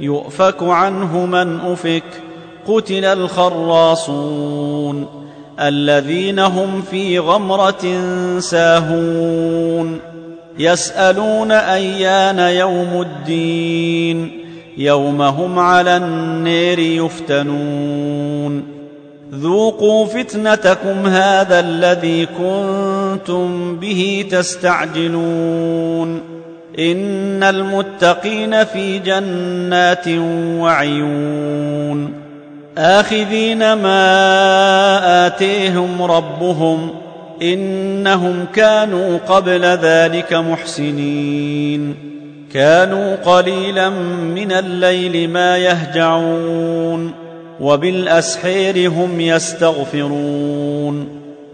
يؤفك عنه من أفك قتل الخراصون الذين هم في غمرة ساهون يسألون أيان يوم الدين يوم هم على النير يفتنون ذوقوا فتنتكم هذا الذي كنتم به تستعجلون إن المتقين في جنات وعيون. آخذين ما آتيهم ربهم إنهم كانوا قبل ذلك محسنين. كانوا قليلا من الليل ما يهجعون وبالأسحير هم يستغفرون.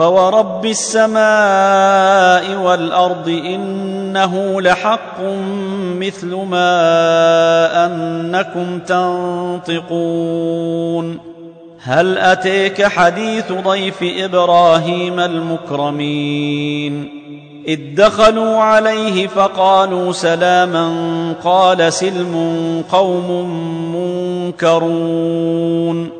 فورب السماء والارض انه لحق مثل ما انكم تنطقون هل اتيك حديث ضيف إبراهيم المكرمين اذ دخلوا عليه فقالوا سلاما قال سلم قوم منكرون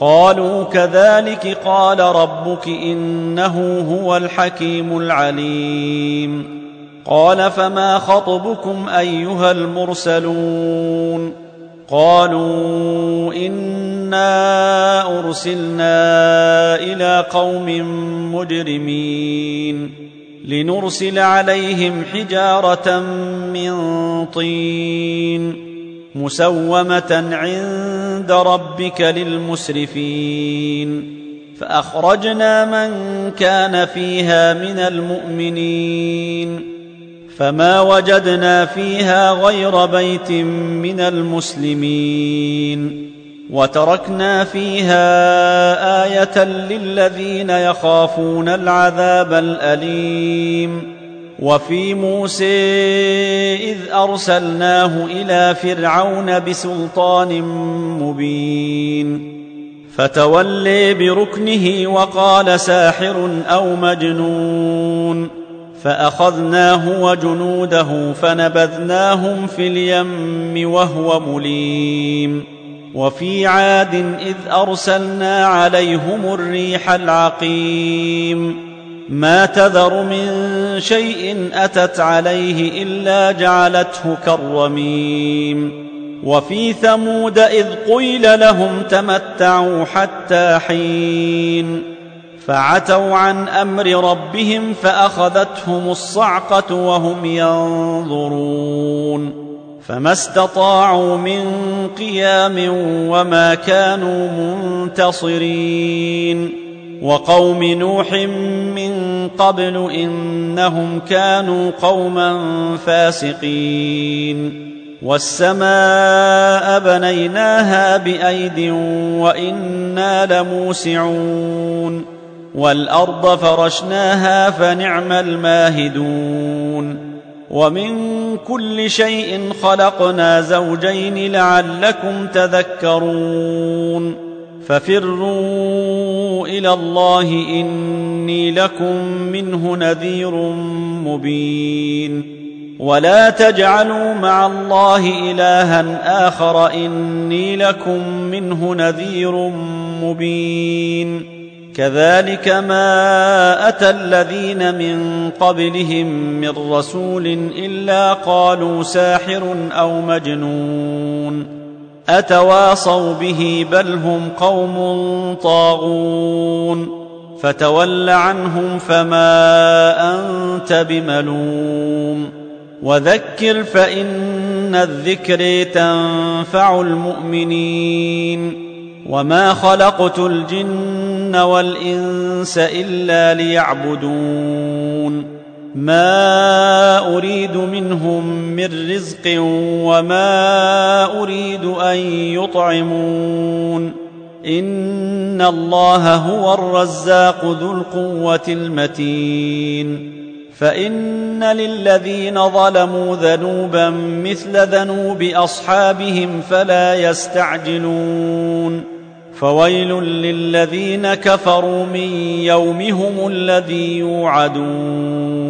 قالوا كذلك قال ربك إنه هو الحكيم العليم. قال فما خطبكم أيها المرسلون؟ قالوا إنا أرسلنا إلى قوم مجرمين لنرسل عليهم حجارة من طين. مسومة عند ربك للمسرفين. فأخرجنا من كان فيها من المؤمنين. فما وجدنا فيها غير بيت من المسلمين. وتركنا فيها آية للذين يخافون العذاب الأليم. وفي موسى إذ أرسلناه إلى فرعون بسلطان مبين. فتولي بركنه وقال ساحر أو مجنون. فأخذناه وجنوده فنبذناهم في اليم وهو مليم. وفي عاد إذ أرسلنا عليهم الريح العقيم. ما تذر من شيء أتت عليه إلا جعلته كالرميم. وفي ثمود إذ قيل لهم تمتعوا حتى حين. فعتوا عن أمر ربهم فأخذتهم الصعقة وهم ينظرون. فما استطاعوا من قيام وما كانوا منتصرين. وقوم نوح من قبل إنهم كانوا قوما فاسقين. والسماء بنيناها بأيد وإنا لموسعون. والأرض فرشناها فنعم الماهدون. ومن كل شيء خلقنا زوجين لعلكم تذكرون. ففروا إلى الله إني لكم منه نذير مبين. ولا تجعلوا مع الله إلها آخر إني لكم منه نذير مبين. كذلك ما أتى الذين من قبلهم من رسول إلا قالوا ساحر أو مجنون. أتواصوا به بل هم قوم طاغون فتول عنهم فما أنت بملوم وذكر فإن الذكر تنفع المؤمنين وما خلقت الجن والإنس إلا ليعبدون ما اريد منهم من رزق وما اريد ان يطعمون ان الله هو الرزاق ذو القوه المتين فان للذين ظلموا ذنوبا مثل ذنوب اصحابهم فلا يستعجلون فويل للذين كفروا من يومهم الذي يوعدون